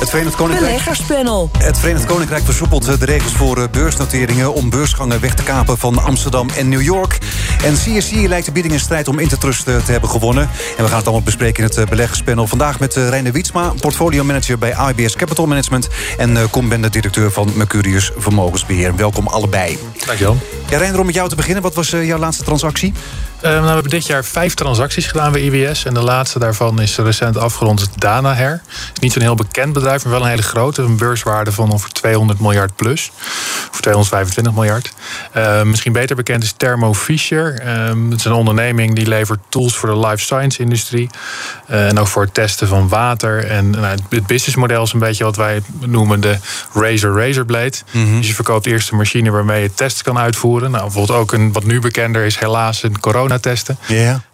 Het Verenigd Koninkrijk, Beleggerspanel. het Verenigd Koninkrijk versoepelt de regels voor eh, beursnoteringen... om beursgangen weg te kapen van Amsterdam en New York. En CSC lijkt de bieding in strijd om Intertrust eh, te hebben gewonnen. En we gaan het allemaal bespreken in het eh, beleggerspanel. Vandaag met Reine Wietsma, portfolio manager bij IBS Capital Management... en uh, Kom Ben, de directeur van Mercurius Vermogensbeheer. Welkom allebei. Dankjewel. Ja, Reiner, om met jou te beginnen. Wat was jouw laatste transactie? Uh, nou, we hebben dit jaar vijf transacties gedaan bij IBS. En de laatste daarvan is recent afgerond. Het Danaher. Niet zo'n heel bekend bedrijf, maar wel een hele grote. Een beurswaarde van ongeveer 200 miljard plus. Of 225 miljard. Uh, misschien beter bekend is Thermo Fisher. Uh, het is een onderneming die levert tools voor de life science industrie. en ook voor het testen van water. En nou, het businessmodel is een beetje wat wij noemen de razor-razor blade. Mm -hmm. Dus je verkoopt eerst een machine waarmee je tests kan uitvoeren. Nou, bijvoorbeeld ook een wat nu bekender is helaas een corona testen.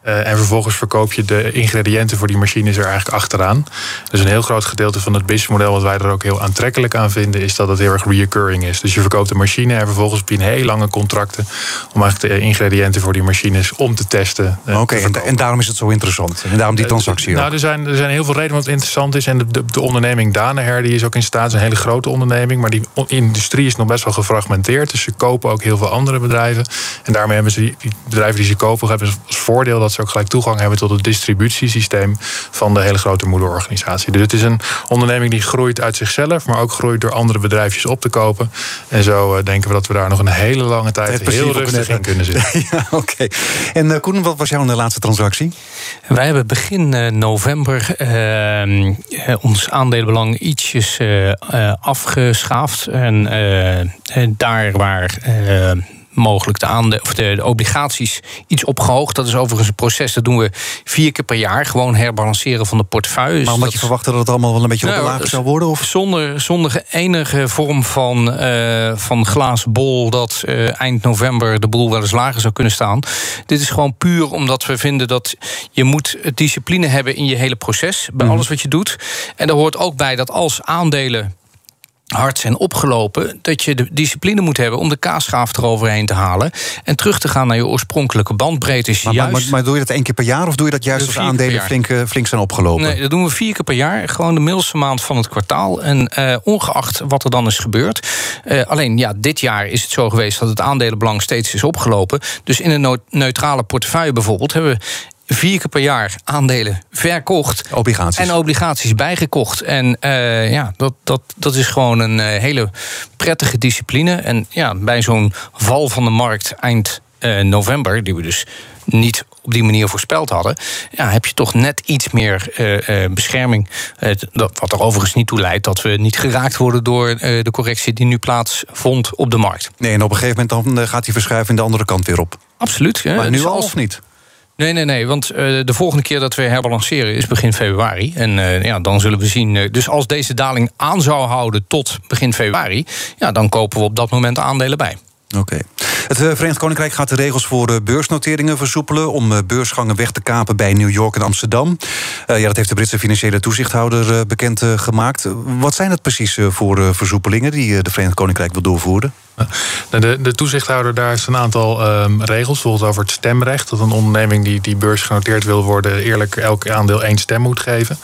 Uh, en vervolgens verkoop je de ingrediënten voor die machines er eigenlijk achteraan. Dus een heel groot gedeelte van het businessmodel, wat wij er ook heel aantrekkelijk aan vinden, is dat het heel erg reoccurring is. Dus je verkoopt een machine en vervolgens heb je een heel lange contracten om eigenlijk de ingrediënten voor die machines om te testen. Uh, Oké, okay, en, en, daarom is het zo interessant. En daarom die transactie. Uh, nou, er zijn, er zijn heel veel redenen waarom het interessant is. En de, de, de onderneming Danaher die is ook in staat, is een hele grote onderneming, maar die industrie is nog best wel gefragmenteerd. Dus ze kopen ook heel veel andere bedrijven. En daarmee hebben ze die, die bedrijven die ze kopen, hebben als voordeel dat ze ook gelijk toegang hebben tot het distributiesysteem van de hele grote moederorganisatie. Dus het is een onderneming die groeit uit zichzelf, maar ook groeit door andere bedrijfjes op te kopen. En zo uh, denken we dat we daar nog een hele lange tijd Het heel rustig in kunnen zitten. ja, oké. Okay. En uh, Koen, wat was jouw laatste transactie? Wij hebben begin uh, november ons aandelenbelang ietsjes afgeschaafd. En daar waar mogelijk de, aande of de, de, obligaties iets opgehoogd. Dat is overigens een proces, dat doen we vier keer per jaar. Gewoon herbalanceren van de portefeuille. Maar omdat dat, je verwachtte dat het allemaal wel een beetje nou, laag zou worden? Of? Zonder, zonder enige vorm van, uh, van glazen bol... dat uh, eind november de boel wel eens lager zou kunnen staan. Dit is gewoon puur omdat we vinden dat je moet discipline hebben... in je hele proces, bij mm. alles wat je doet. En daar hoort ook bij dat als aandelen hard zijn opgelopen, dat je de discipline moet hebben om de kaasschaaf eroverheen te halen en terug te gaan naar je oorspronkelijke bandbreedte. Maar, juist... maar, maar, doe je dat één keer per jaar of doe je dat juist als aandelen flink, flink zijn opgelopen? Nee, dat doen we vier keer per jaar. Gewoon de middelste maand van het kwartaal. En uh, ongeacht wat er dan is gebeurd. Uh, alleen ja, dit jaar is het zo geweest dat het aandelenbelang steeds is opgelopen. Dus in een neutrale portefeuille bijvoorbeeld hebben we vier keer per jaar aandelen verkocht. Obligaties. En obligaties bijgekocht. En uh, ja, dat, dat, dat is gewoon een uh, hele prettige discipline. En ja, bij zo'n val van de markt eind uh, november, die we dus niet op die manier voorspeld hadden, ja, heb je toch net iets meer uh, uh, bescherming. Uh, wat er overigens niet toe leidt dat we niet geraakt worden door de correctie die nu plaatsvond op de markt. Nee, en op een gegeven moment dan gaat die verschuiving de andere kant weer op. Absoluut. Maar nu al of niet? Nee, nee, nee. Want uh, de volgende keer dat we herbalanceren is begin februari. En uh, ja, dan zullen we zien. Uh, dus als deze daling aan zou houden tot begin februari, ja, dan kopen we op dat moment aandelen bij. Oké. Het Verenigd Koninkrijk gaat de regels voor beursnoteringen versoepelen... om beursgangen weg te kapen bij New York en Amsterdam. Ja, dat heeft de Britse financiële toezichthouder bekend gemaakt. Wat zijn dat precies voor versoepelingen die de Verenigd Koninkrijk wil doorvoeren? De, de toezichthouder daar is een aantal um, regels, bijvoorbeeld over het stemrecht. Dat een onderneming die, die beursgenoteerd wil worden, eerlijk elk aandeel één stem moet geven.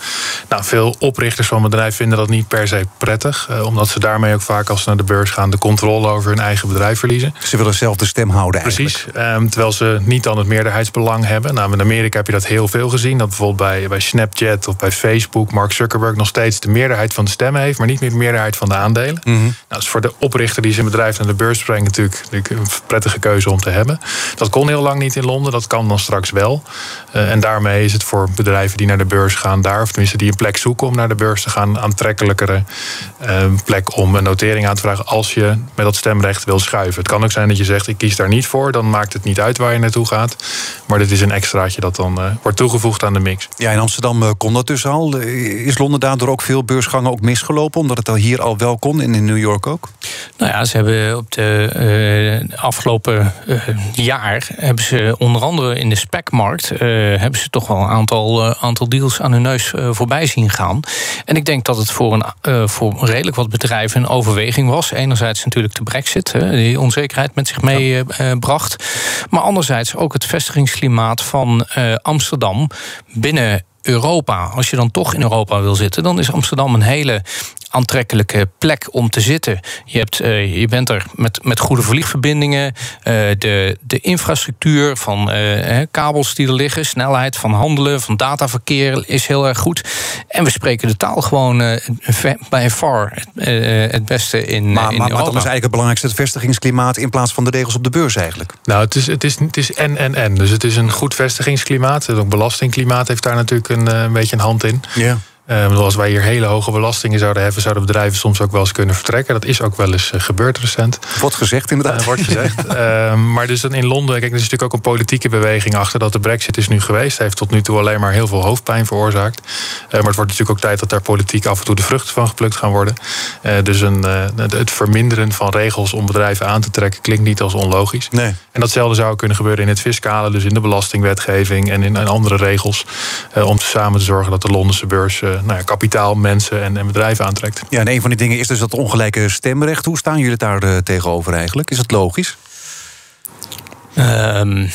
Nou, veel oprichters van bedrijven vinden dat niet per se prettig, uh, omdat ze daarmee ook vaak als ze naar de beurs gaan de controle over hun eigen bedrijf verliezen. Ze willen zelf de stem houden. Precies, um, terwijl ze niet dan het meerderheidsbelang hebben. Nou, in Amerika heb je dat heel veel gezien. Dat bijvoorbeeld bij, bij Snapchat of bij Facebook Mark Zuckerberg nog steeds de meerderheid van de stemmen heeft, maar niet meer de meerderheid van de aandelen. Mm -hmm. Nou, dat is voor de oprichter die zijn bedrijf naar de beurs brengt natuurlijk, natuurlijk een prettige keuze om te hebben. Dat kon heel lang niet in Londen, dat kan dan straks wel. Uh, en daarmee is het voor bedrijven die naar de beurs gaan daar, of tenminste die een plek zoeken om naar de beurs te gaan, aantrekkelijkere uh, plek om een notering aan te vragen als je met dat stemrecht wil schuiven. Het kan ook zijn dat je zegt, ik kies daar niet voor, dan maakt het niet uit waar je naartoe gaat. Maar dit is een extraatje dat dan uh, wordt toegevoegd aan de mix. Ja, in Amsterdam kon dat dus al. Is Londen daardoor ook veel beursgangen ook misgelopen, omdat het al hier al wel kon en in New York ook? Nou ja, ze hebben de, op de afgelopen jaar hebben ze onder andere in de specmarkt hebben ze toch wel een aantal, aantal deals aan hun neus voorbij zien gaan. En ik denk dat het voor, een, voor redelijk wat bedrijven een overweging was. Enerzijds natuurlijk de brexit, die onzekerheid met zich meebracht. maar anderzijds ook het vestigingsklimaat van Amsterdam binnen Europa. Als je dan toch in Europa wil zitten, dan is Amsterdam een hele aantrekkelijke plek om te zitten. Je, hebt, uh, je bent er met, met goede vliegverbindingen, uh, de, de infrastructuur van uh, kabels die er liggen, snelheid van handelen, van dataverkeer is heel erg goed. En we spreken de taal gewoon bij far het beste in, maar, in maar, Europa. Maar dan is eigenlijk het belangrijkste het vestigingsklimaat in plaats van de regels op de beurs eigenlijk. Nou, het is, het is, het is en en en. Dus het is een goed vestigingsklimaat. Ook belastingklimaat heeft daar natuurlijk een, een beetje een hand in. Ja. Uh, als wij hier hele hoge belastingen zouden hebben, zouden bedrijven soms ook wel eens kunnen vertrekken. Dat is ook wel eens uh, gebeurd recent. Wordt gezegd, inderdaad. Uh, wordt gezegd. maar dus dan in Londen, kijk, er is natuurlijk ook een politieke beweging achter dat de Brexit is nu geweest. Heeft tot nu toe alleen maar heel veel hoofdpijn veroorzaakt. maar het wordt natuurlijk ook tijd dat daar politiek af en toe de vruchten van geplukt gaan worden. dus een, het verminderen van regels om bedrijven aan te trekken klinkt niet als onlogisch. Nee. En datzelfde zou kunnen gebeuren in het fiscale, dus in de belastingwetgeving en in, in andere regels. om samen te zorgen dat de Londense beurs nou ja, kapitaal, mensen en, en, bedrijven aantrekt. Ja, en een van die dingen is dus dat ongelijke stemrecht. Hoe staan jullie daar uh, tegenover eigenlijk? Is het logisch? Um,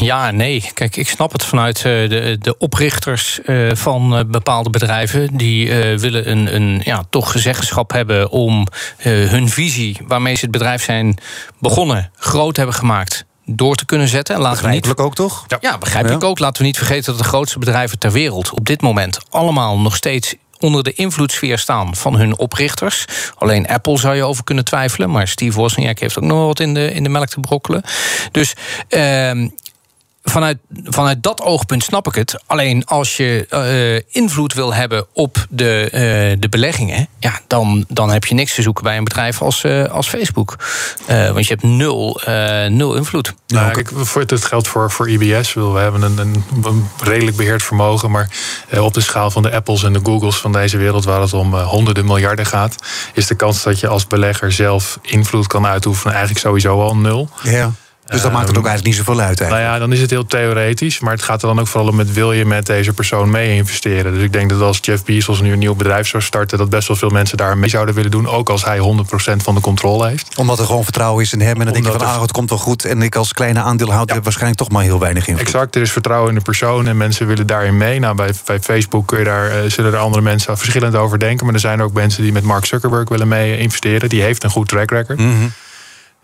ja, nee. Kijk, ik snap het vanuit de, de oprichters van bepaalde bedrijven. Die willen een, een ja, toch gezeggenschap hebben om hun visie, waarmee ze het bedrijf zijn begonnen, groot hebben gemaakt door te kunnen zetten. En laten we niet... ook, toch? Ja, ja begrijpelijk ja. ook. Laten we niet vergeten dat de grootste bedrijven ter wereld... op dit moment allemaal nog steeds onder de invloedssfeer staan van hun oprichters. Alleen Apple zou je over kunnen twijfelen... maar Steve Wozniak heeft ook nog wat in de, in de melk te brokkelen. Dus... Uh, Vanuit, vanuit dat oogpunt snap ik het. Alleen als je uh, invloed wil hebben op de, uh, de beleggingen, ja, dan, dan heb je niks te zoeken bij een bedrijf als, uh, als Facebook. want je hebt nul, nul invloed. Nou, kijk, het geldt voor, voor IBS. We hebben een, een, een redelijk beheerd vermogen, maar op de schaal van de Apples en de Googles van deze wereld, waar het om honderden miljarden gaat, is de kans dat je als belegger zelf invloed kan uitoefenen eigenlijk sowieso al nul. Ja. Dus dat maakt het ook eigenlijk niet zoveel uit. Eigenlijk. Nou ja, dan is het heel theoretisch. Maar het gaat er dan ook vooral om met wil je met deze persoon mee investeren. Dus ik denk dat als Jeff Bezos nu een nieuw bedrijf zou starten, dat best wel veel mensen daar mee zouden willen doen. Ook als hij 100% van de controle heeft. Omdat er gewoon vertrouwen is in hem. En dan denk je van, ah, het komt wel goed. En ik als kleine aandeelhouder ja. heb waarschijnlijk toch maar heel weinig invloed. Exact, er is vertrouwen in de persoon en mensen willen daarin mee. Nou, bij, bij Facebook kun je daar, uh, zullen er andere mensen verschillend over denken. Maar er zijn ook mensen die met Mark Zuckerberg willen mee investeren. Die heeft een goed track record. Mm -hmm.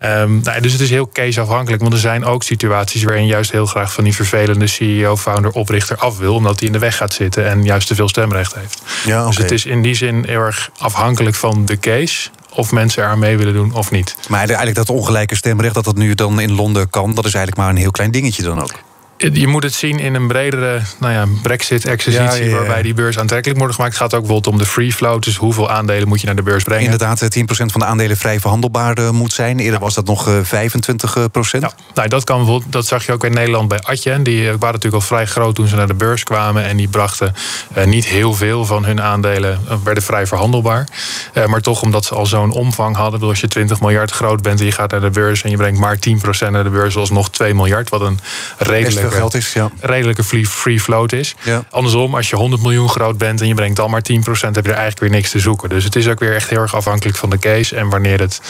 Um, nou, dus het is heel caseafhankelijk. Want er zijn ook situaties waarin juist heel graag van die vervelende CEO, founder, oprichter af wil. Omdat hij in de weg gaat zitten en juist te veel stemrecht heeft. Ja, okay. Dus het is in die zin heel erg afhankelijk van de case. Of mensen er aan mee willen doen of niet. Maar eigenlijk dat ongelijke stemrecht, dat dat nu dan in Londen kan, dat is eigenlijk maar een heel klein dingetje dan ook. Je moet het zien in een bredere nou ja, Brexit-exercitie... Ja, ja, ja. waarbij die beurs aantrekkelijk wordt gemaakt. Het gaat ook bijvoorbeeld om de free float. Dus hoeveel aandelen moet je naar de beurs brengen? Inderdaad, 10% van de aandelen vrij verhandelbaar moet zijn. Eerder was dat nog 25%. Ja, nou, dat, kan bijvoorbeeld, dat zag je ook in Nederland bij Adyen. Die waren natuurlijk al vrij groot toen ze naar de beurs kwamen. En die brachten uh, niet heel veel van hun aandelen... Werden vrij verhandelbaar. Uh, maar toch, omdat ze al zo'n omvang hadden... als je 20 miljard groot bent en je gaat naar de beurs... en je brengt maar 10% naar de beurs... zoals nog 2 miljard, wat een redelijk geld is, ja. redelijke free, free float is. Ja. Andersom, als je 100 miljoen groot bent en je brengt al maar 10%, heb je er eigenlijk weer niks te zoeken. Dus het is ook weer echt heel erg afhankelijk van de case en wanneer het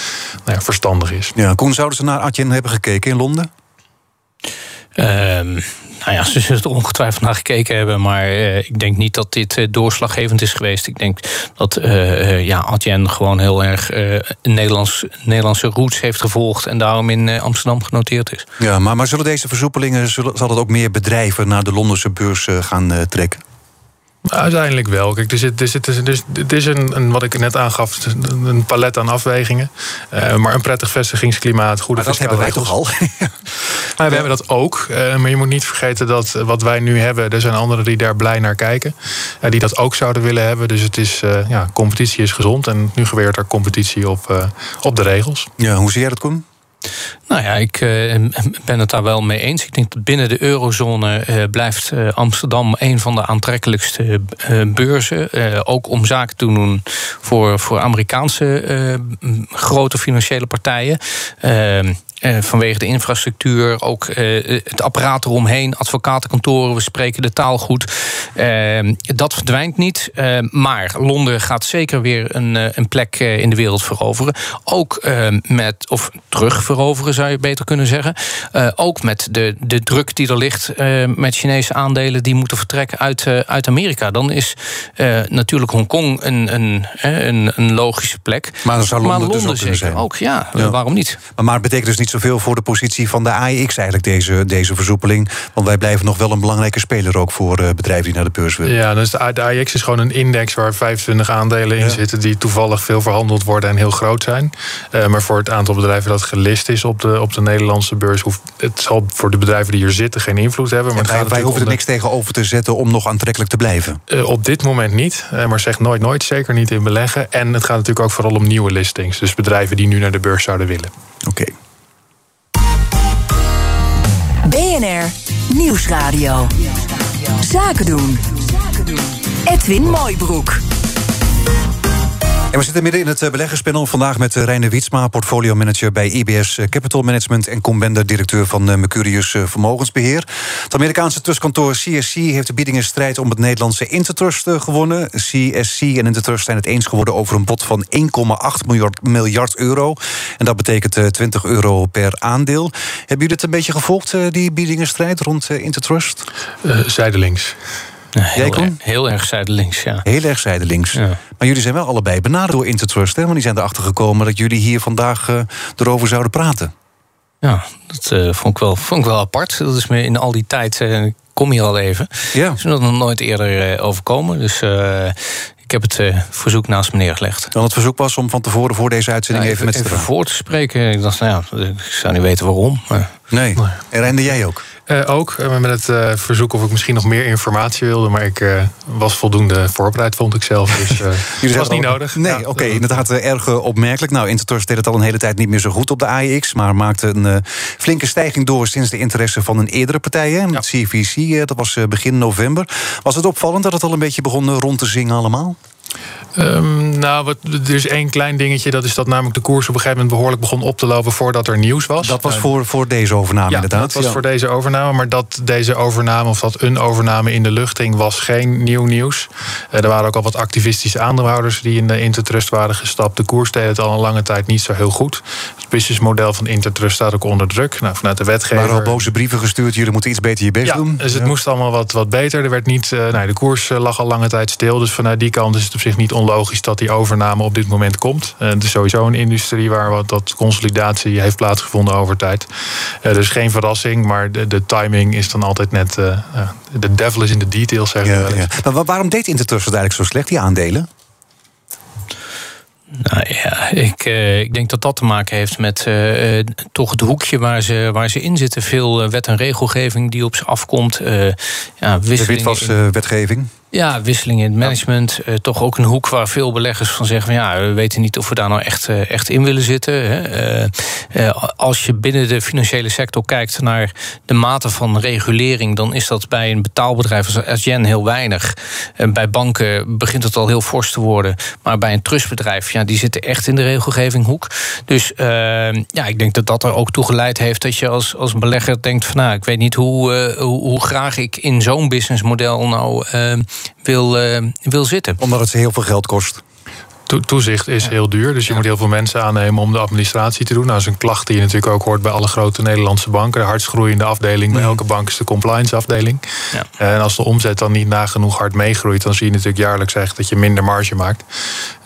nou ja, verstandig is. Ja, Koen, zouden ze naar Adyen hebben gekeken in Londen? Um, nou ja, ze zullen er ongetwijfeld naar gekeken hebben. Maar uh, ik denk niet dat dit uh, doorslaggevend is geweest. Ik denk dat uh, ja, Adyen gewoon heel erg Nederlands, Nederlandse roots heeft gevolgd. En daarom in Amsterdam genoteerd is. Ja, maar, maar zullen deze versoepelingen, zullen, zal het ook meer bedrijven naar de Londense beurs gaan trekken? Uiteindelijk wel. Kijk, er zit, er zit, er is, het is een, een, wat ik net aangaf, een palet aan afwegingen. Uh, maar een prettig vestigingsklimaat, goede maar dat hebben wij toch al? we hebben dat ook. Uh, maar je moet niet vergeten dat wat wij nu hebben, er zijn anderen die daar blij naar kijken. Uh, die dat ook zouden willen hebben. Dus het is, ja, competitie is gezond. En nu gebeurt er competitie op, op de regels. Ja, hoe zie jij dat, Koen? Nou ja, ik ben het daar wel mee eens. Ik denk dat binnen de eurozone blijft Amsterdam een van de aantrekkelijkste beurzen. ook om zaken te doen voor, voor Amerikaanse grote financiële partijen. Ehm, eh, vanwege de infrastructuur, ook eh, het apparaat eromheen, advocatenkantoren, we spreken de taal goed. Eh, dat verdwijnt niet. maar Londen gaat zeker weer een, een plek in de wereld veroveren. Ook met, of terug veroveren zou je beter kunnen zeggen. ook met de, de druk die er ligt met Chinese aandelen die moeten vertrekken uit, uit Amerika. Dan is natuurlijk Hongkong een, een, een, een logische plek. Maar dan zou Londen, dus ook zeker zijn. ook, ja, waarom niet? Maar, maar het betekent dus niet zoveel voor de positie van de AEX eigenlijk, deze, deze versoepeling. Want wij blijven nog wel een belangrijke speler ook voor uh, bedrijven die naar de beurs willen. Ja, dus de, de AEX is gewoon een index waar 25 aandelen in zitten die toevallig veel verhandeld worden en heel groot zijn. Uh, maar voor het aantal bedrijven dat gelist is op de, op de Nederlandse beurs, hoeft, het zal voor de bedrijven die hier zitten geen invloed hebben. Maar wij, wij hoeven er niks tegenover te zetten om nog aantrekkelijk te blijven. Uh, op dit moment niet, maar zeg nooit nooit, zeker niet in beleggen. En het gaat natuurlijk ook vooral om nieuwe listings. Dus bedrijven die nu naar de beurs zouden willen. Oké. BNR Nieuwsradio. Zaken doen. Edwin Mooibroek. En we zitten midden in het eh, beleggerspanel vandaag met eh, Reine Wietsma, portfolio-manager bij IBS eh, Capital Management en Combender, directeur van Mercurius Vermogensbeheer. Het Amerikaanse trustkantoor CSC heeft de biedingenstrijd om het Nederlandse Intertrust gewonnen. CSC en Intertrust zijn het eens geworden over een bod van 1,8 miljard, miljard euro. En dat betekent 20 euro per aandeel. Hebben jullie het een beetje gevolgd, die biedingenstrijd rond Intertrust? Uh, zijdelings. Heel, erg, heel erg zijdelings, ja. Heel erg zijdelings. Ja. Maar jullie zijn wel allebei benaderd door Intertrust, hè? Want die zijn erachter gekomen dat jullie hier vandaag uh, erover zouden praten. Ja, dat uh, vond, ik wel, vond ik wel apart. Dat is me in al die tijd. Uh, kom hier al even. Ja. Is me dat nog nooit eerder overkomen. Dus ik heb het verzoek naast me neergelegd. Dan het verzoek was om van tevoren voor deze uitzending even, met even voor te spreken. Ik dacht, nou ja, ik zou niet weten waarom. Maar... Nee. nee. En rende jij ook? Uh, ook uh, met het uh, verzoek of ik misschien nog meer informatie wilde. Maar ik was voldoende voorbereid, vond ik zelf. Dus het was niet nodig. Nee, oké, okay, inderdaad erg opmerkelijk. Nou, Intertrust deed het al een hele tijd niet meer zo goed op de AEX. Maar maakte een flinke stijging door sinds de interesse van een eerdere partij. Hè, ja. CVC, dat was begin november. Was het opvallend dat het al een beetje begon rond te zingen allemaal? Um, nou, wat, er is één klein dingetje. Dat is dat namelijk de koers op een gegeven moment behoorlijk begon op te lopen voordat er nieuws was. Dat was voor, voor deze overname, ja, inderdaad. Dat was voor deze overname. Maar dat deze overname of dat een overname in de lucht ging, was geen nieuw nieuws. Uh, er waren ook al wat activistische aandeelhouders die in de Intertrust waren gestapt. De koers deed het al een lange tijd niet zo heel goed. Het businessmodel van Intertrust staat ook onder druk. Nou, vanuit de wetgever. Er waren al boze brieven gestuurd. Jullie moeten iets beter je best ja, doen. Dus het moest allemaal wat, wat beter. Er werd niet, uh, nou, de koers lag al lange tijd stil. Dus vanuit die kant is het op zich niet onlogisch dat die overname op dit moment komt. Uh, het is sowieso een industrie waar wat dat consolidatie heeft plaatsgevonden over tijd. Uh, dus geen verrassing, maar de, de timing is dan altijd net. Uh, de devil is in de details, zeggen ja, ja. Maar waarom deed Intertrust eigenlijk zo slecht, die aandelen? Nou ja, ik, uh, ik denk dat dat te maken heeft met uh, toch het hoekje waar ze, waar ze in zitten. Veel wet en regelgeving die op ze afkomt. Uh, ja, de witwaswetgeving? Ja, wisseling in het management. Uh, toch ook een hoek waar veel beleggers van zeggen: van ja, we weten niet of we daar nou echt, uh, echt in willen zitten. Hè. Uh, als je binnen de financiële sector kijkt naar de mate van regulering, dan is dat bij een betaalbedrijf als Adyen heel weinig. En bij banken begint het al heel fors te worden. Maar bij een trustbedrijf, ja, die zitten echt in de regelgevinghoek. Dus ja, ik denk dat dat er ook toe geleid heeft dat je als, als belegger denkt: van nou, ik weet niet hoe, hoe, hoe graag ik in zo'n businessmodel nou wil, uh, wil zitten. Omdat het heel veel geld kost. Toezicht is heel duur, dus je moet heel veel mensen aannemen om de administratie te doen. Nou, dat is een klacht die je natuurlijk ook hoort bij alle grote Nederlandse banken. De hardst groeiende afdeling bij elke bank is de compliance afdeling. Ja. En als de omzet dan niet nagenoeg hard meegroeit, dan zie je natuurlijk jaarlijks echt dat je minder marge maakt.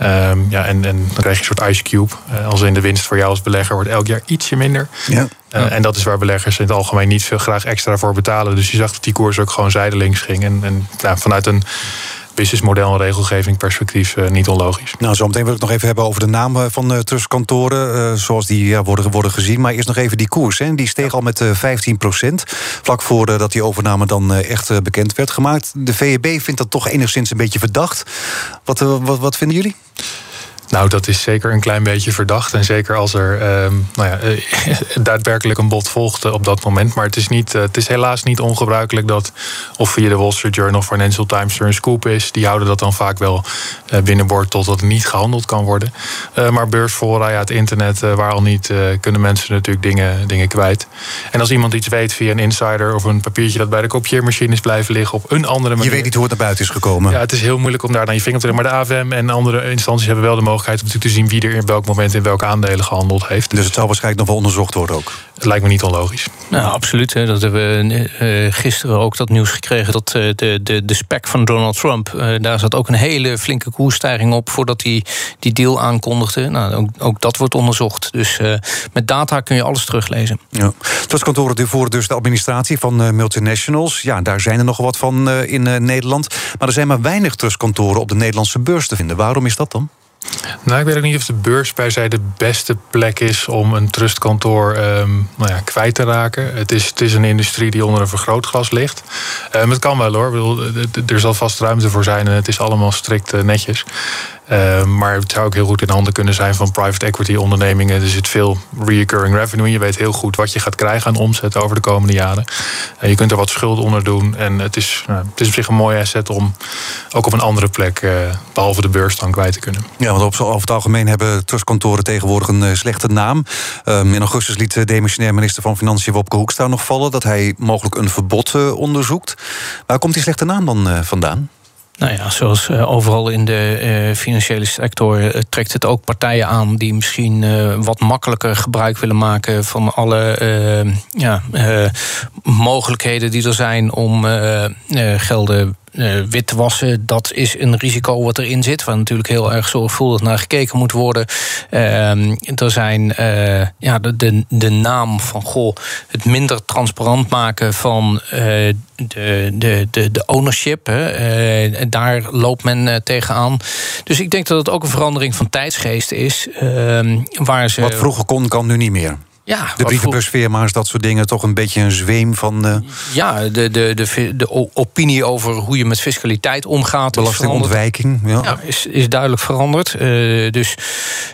Um, ja, en, en dan krijg je een soort ice cube. Uh, als in de winst voor jou als belegger wordt elk jaar ietsje minder. Ja. Uh, en dat is waar beleggers in het algemeen niet veel graag extra voor betalen. Dus je zag dat die koers ook gewoon zijdelings ging. En, en nou, vanuit een businessmodel en regelgeving perspectief uh, niet onlogisch. Nou, zometeen wil ik nog even hebben over de naam van uh, trustkantoren, uh, zoals die ja, worden, worden gezien. Maar eerst nog even die koers. Hè. Die steeg al met 15 procent, vlak voordat dat die overname dan echt bekend werd gemaakt. De VEB vindt dat toch enigszins een beetje verdacht. Wat, wat, wat vinden jullie? Nou, dat is zeker een klein beetje verdacht. En zeker als er ehm, nou ja, daadwerkelijk een bod volgt op dat moment. Maar het is, niet, het is helaas niet ongebruikelijk dat of via de Wall Street Journal, Financial Times er een scoop is. Die houden dat dan vaak wel binnenboord totdat het niet gehandeld kan worden. maar beursfora, ja, het internet, waar al niet, kunnen mensen natuurlijk dingen, dingen kwijt. En als iemand iets weet via een insider of een papiertje dat bij de kopieermachine is blijven liggen op een andere manier. Je weet niet hoe het naar buiten is gekomen. Ja, het is heel moeilijk om daar dan je vinger te leggen. Maar de AVM en andere instanties hebben wel de mogelijkheid om natuurlijk te zien wie er in welk moment in welke aandelen gehandeld heeft. Dus het zal waarschijnlijk nog wel onderzocht worden ook. Het lijkt me niet onlogisch. Nou, absoluut. Hè. Dat hebben we uh, gisteren ook dat nieuws gekregen. Dat uh, de, de, de spec van Donald Trump. Uh, daar zat ook een hele flinke koersstijging op voordat hij die deal aankondigde. Nou, ook, ook dat wordt onderzocht. Dus met data kun je alles teruglezen. Ja. Trustkantoren voor dus de administratie van multinationals. Ja, daar zijn er nog wat van in Nederland. Maar er zijn maar weinig trustkantoren op de Nederlandse beurs te vinden. Waarom is dat dan? Nou, ik weet ook niet of de beurs se de beste plek is om een trustkantoor um, nou ja, kwijt te raken. Het is, het is een industrie die onder een vergrootglas ligt. Um, het kan wel hoor. Bedoel, er zal vast ruimte voor zijn en het is allemaal strikt uh, netjes. Uh, maar het zou ook heel goed in handen kunnen zijn van private equity ondernemingen. Er zit veel recurring revenue. Je weet heel goed wat je gaat krijgen aan omzet over de komende jaren. Uh, je kunt er wat schuld onder doen. En het is, uh, het is op zich een mooie asset om ook op een andere plek, eh, behalve de beurs, dan kwijt te kunnen. Ja, want op, over het algemeen hebben trustkantoren tegenwoordig een eh, slechte naam. Um, in augustus liet de demissionair minister van Financiën Wopke Hoekstra nog vallen dat hij mogelijk een verbod onderzoekt. Waar komt die slechte naam dan vandaan? Nou ja, zoals uh, overal in de uh, financiële sector uh, trekt het ook partijen aan die misschien wat makkelijker gebruik willen maken van alle ja, mogelijkheden die er zijn om gelden uh, witwassen, dat is een risico wat erin zit, waar natuurlijk heel erg zorgvuldig naar gekeken moet worden. Uh, er zijn uh, ja, de, de, de, naam van goh, het minder transparant maken van uh, de, de, de, de ownership. Hè. daar loopt men tegenaan. Dus ik denk dat het ook een verandering van tijdsgeest is. Ehm, waar ze... Wat vroeger kon, kan nu niet meer. Ja, de brievenbusfirma's, dat soort dingen, toch een beetje een zweem van. Uh... Ja, de, de, de, de opinie over hoe je met fiscaliteit omgaat. Belastingontwijking. Ja. ja. is, is duidelijk veranderd. Uh, dus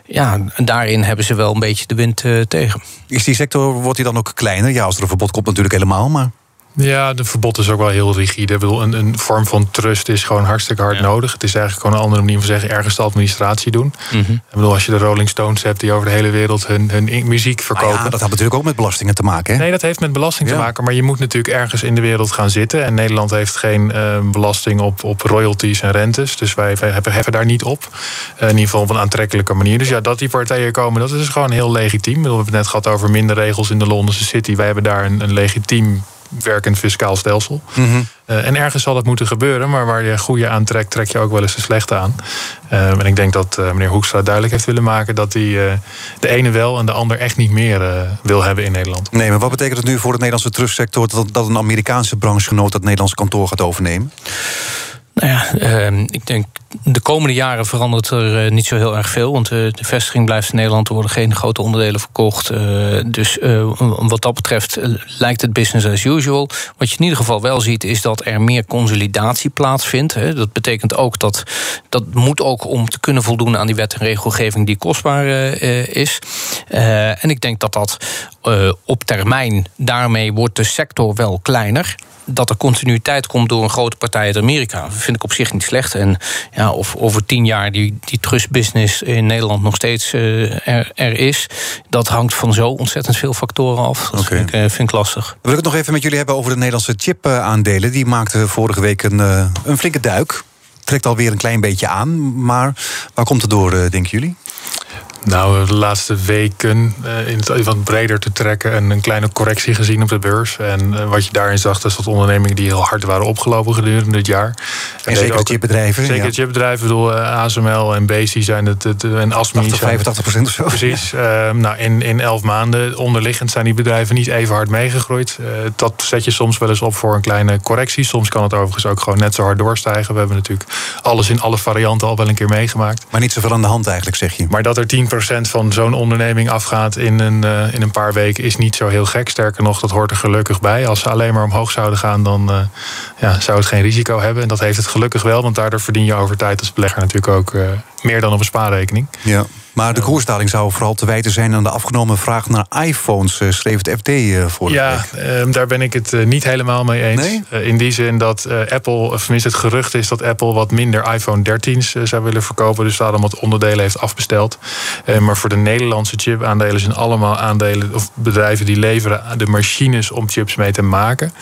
ja, daarin hebben ze wel een beetje de wind uh, tegen. Is die sector, wordt die dan ook kleiner? Ja, als er een verbod komt, natuurlijk helemaal. Maar... Ja, de verbod is ook wel heel rigide. Ik bedoel, een, een vorm van trust is gewoon hartstikke hard nodig. Het is eigenlijk gewoon een andere manier van zeggen... ergens de administratie doen. Mm -hmm. Ik bedoel, als je de Rolling Stones hebt... die over de hele wereld hun, hun muziek verkopen... Ah ja, dat had natuurlijk ook met belastingen te maken, hè? Nee, dat heeft met belasting te maken. Maar je moet natuurlijk ergens in de wereld gaan zitten. En Nederland heeft geen uh, belasting op, op royalties en rentes. Dus wij, wij heffen daar niet op. Uh, in ieder geval op een aantrekkelijke manier. Dus ja, dat die partijen komen, dat is gewoon heel legitiem. We hebben het net gehad over minder regels in de Londense City. Wij hebben daar een, een legitiem werkend fiscaal stelsel. Mm en ergens zal dat moeten gebeuren, maar waar je goede aantrekt, trek je ook wel eens de slechte aan. Uh, en ik denk dat uh, meneer Hoekstra duidelijk heeft willen maken dat hij de ene wel en de ander echt niet meer wil hebben in Nederland. Nee, maar wat betekent het nu voor het Nederlandse trustsector dat, dat een Amerikaanse branchegenoot dat Nederlandse kantoor gaat overnemen? Nou ja, uh, ik denk de komende jaren verandert er uh, niet zo heel erg veel. Want uh, de vestiging blijft in Nederland. Er worden geen grote onderdelen verkocht. Uh, dus wat dat betreft lijkt het business as usual. Wat je in ieder geval wel ziet, is dat er meer consolidatie plaatsvindt. Hè. Dat betekent ook dat dat moet ook om te kunnen voldoen aan die wet en regelgeving die kostbaar is. en ik denk dat dat op termijn daarmee wordt de sector wel kleiner dat er continuïteit komt door een grote partij uit Amerika. Dat vind ik op zich niet slecht. En ja, of over tien jaar die, die trustbusiness in Nederland nog steeds uh, er, er, is, dat hangt van zo ontzettend veel factoren af. Dat vind, ik, uh, vind ik lastig. Wil ik het nog even met jullie hebben over de Nederlandse chip-aandelen. Die maakten vorige week een, uh, een flinke duik. Trekt alweer een klein beetje aan. Maar waar komt het door, denken jullie? Nou, de laatste weken uh, in het wat breder te trekken en een kleine correctie gezien op de beurs. En uh, wat je daarin zag, dat dat ondernemingen die heel hard waren opgelopen gedurende dit jaar. En, en zeker chipbedrijven. Zeker ja. chipbedrijven, bedoel uh, ASML en Bezi zijn het, het en ASMI. 80, 85 procent of zo. Precies. Ja. nou, in, in elf maanden onderliggend zijn die bedrijven niet even hard meegegroeid. dat zet je soms wel eens op voor een kleine correctie. Soms kan het overigens ook gewoon net zo hard doorstijgen. We hebben natuurlijk alles in alle varianten al wel een keer meegemaakt. Maar niet zoveel aan de hand eigenlijk, zeg je. Maar dat er 10 10% van zo'n onderneming afgaat in een, uh, in een paar weken is niet zo heel gek. Sterker nog, dat hoort er gelukkig bij. Als ze alleen maar omhoog zouden gaan, dan uh, ja, zou het geen risico hebben. En dat heeft het gelukkig wel, want daardoor verdien je over tijd als belegger natuurlijk ook uh, meer dan op een spaarrekening. Ja. Maar de koersdaling zou vooral te wijten zijn aan de afgenomen vraag naar iPhones, eh, schreef het FD uh, eh, voor. Ja, uh, daar ben ik het uh, niet helemaal mee eens. Nee? in die zin dat Apple, of tenminste het gerucht is dat Apple wat minder iPhone 13's zou willen verkopen. Dus daarom wat onderdelen heeft afbesteld. maar voor de Nederlandse chip-aandelen zijn allemaal aandelen of bedrijven die leveren de machines om chips mee te maken.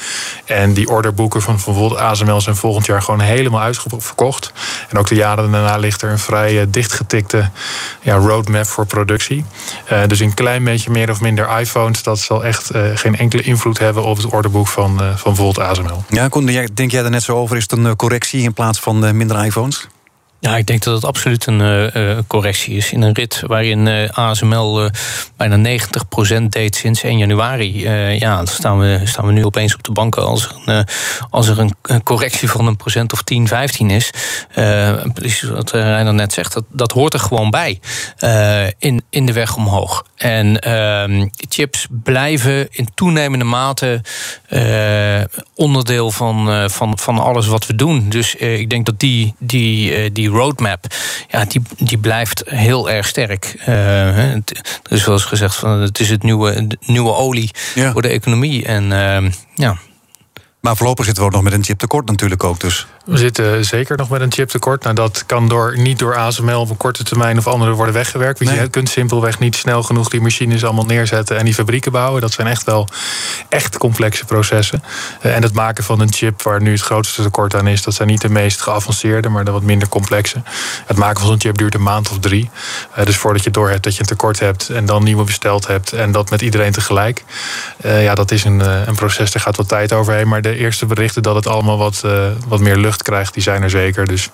En die orderboeken van, van bijvoorbeeld ASML zijn volgend jaar gewoon helemaal uitverkocht. En ook de jaren daarna ligt er een vrij dichtgetikte ja, roadmap voor productie. Uh, dus een klein beetje meer of minder iPhones, dat zal echt uh, geen enkele invloed hebben op het orderboek van, uh, van bijvoorbeeld ASML. Ja, Koen, denk jij er net zo over? Is het een correctie in plaats van minder iPhones? Ja, ik denk dat het absoluut een uh, correctie is. In een rit waarin uh, ASML bijna 90% deed sinds 1 januari. ja, dan staan we, staan we nu opeens op de banken als er een, als er een, correctie van een procent of 10, 15 is. precies wat Reiner net zegt, dat, dat hoort er gewoon bij in, in de weg omhoog. En ehm, chips blijven in toenemende mate onderdeel van, van, van alles wat we doen. Dus ik denk dat die, die, die roadmap, ja, die, die blijft heel erg sterk. Uh, er is wel eens gezegd van het is het nieuwe, nieuwe olie voor de economie. En uh, ja. Maar voorlopig zitten we ook nog met een chiptekort natuurlijk ook dus. We zitten zeker nog met een chiptekort. Nou, dat kan door, niet door ASML op een korte termijn of andere worden weggewerkt. Want je kunt simpelweg niet snel genoeg die machines allemaal neerzetten en die fabrieken bouwen. Dat zijn echt wel echt complexe processen. Eh, en het maken van een chip waar nu het grootste tekort aan is, dat zijn niet de meest geavanceerde, maar de wat minder complexe. Het maken van zo'n chip duurt een maand of drie. Eh, dus voordat je door hebt dat je een tekort hebt en dan nieuwe besteld hebt en dat met iedereen tegelijk. Uh, ja, dat is een, een proces, daar gaat wat tijd overheen. Maar de eerste berichten dat het allemaal wat, wat meer lucht krijgt, die zijn er zeker. Dus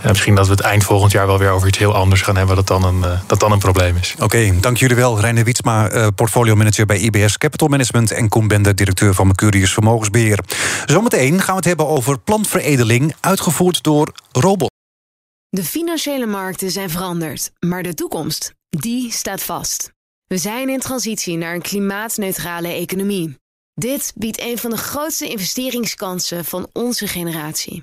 uh, misschien dat we het eind volgend jaar wel weer over iets heel anders gaan hebben, dat dan een, uh, dat dan een probleem is. Oké, okay, dank jullie wel. Reiner Wietsma, uh, portfolio manager bij IBS Capital Management en Koen Bender, directeur van Mercurius Vermogensbeheer. Zometeen gaan we het hebben over plantveredeling, uitgevoerd door robots. De financiële markten zijn veranderd, maar de toekomst, die staat vast. We zijn in transitie naar een klimaatneutrale economie. Dit biedt een van de grootste investeringskansen van onze generatie.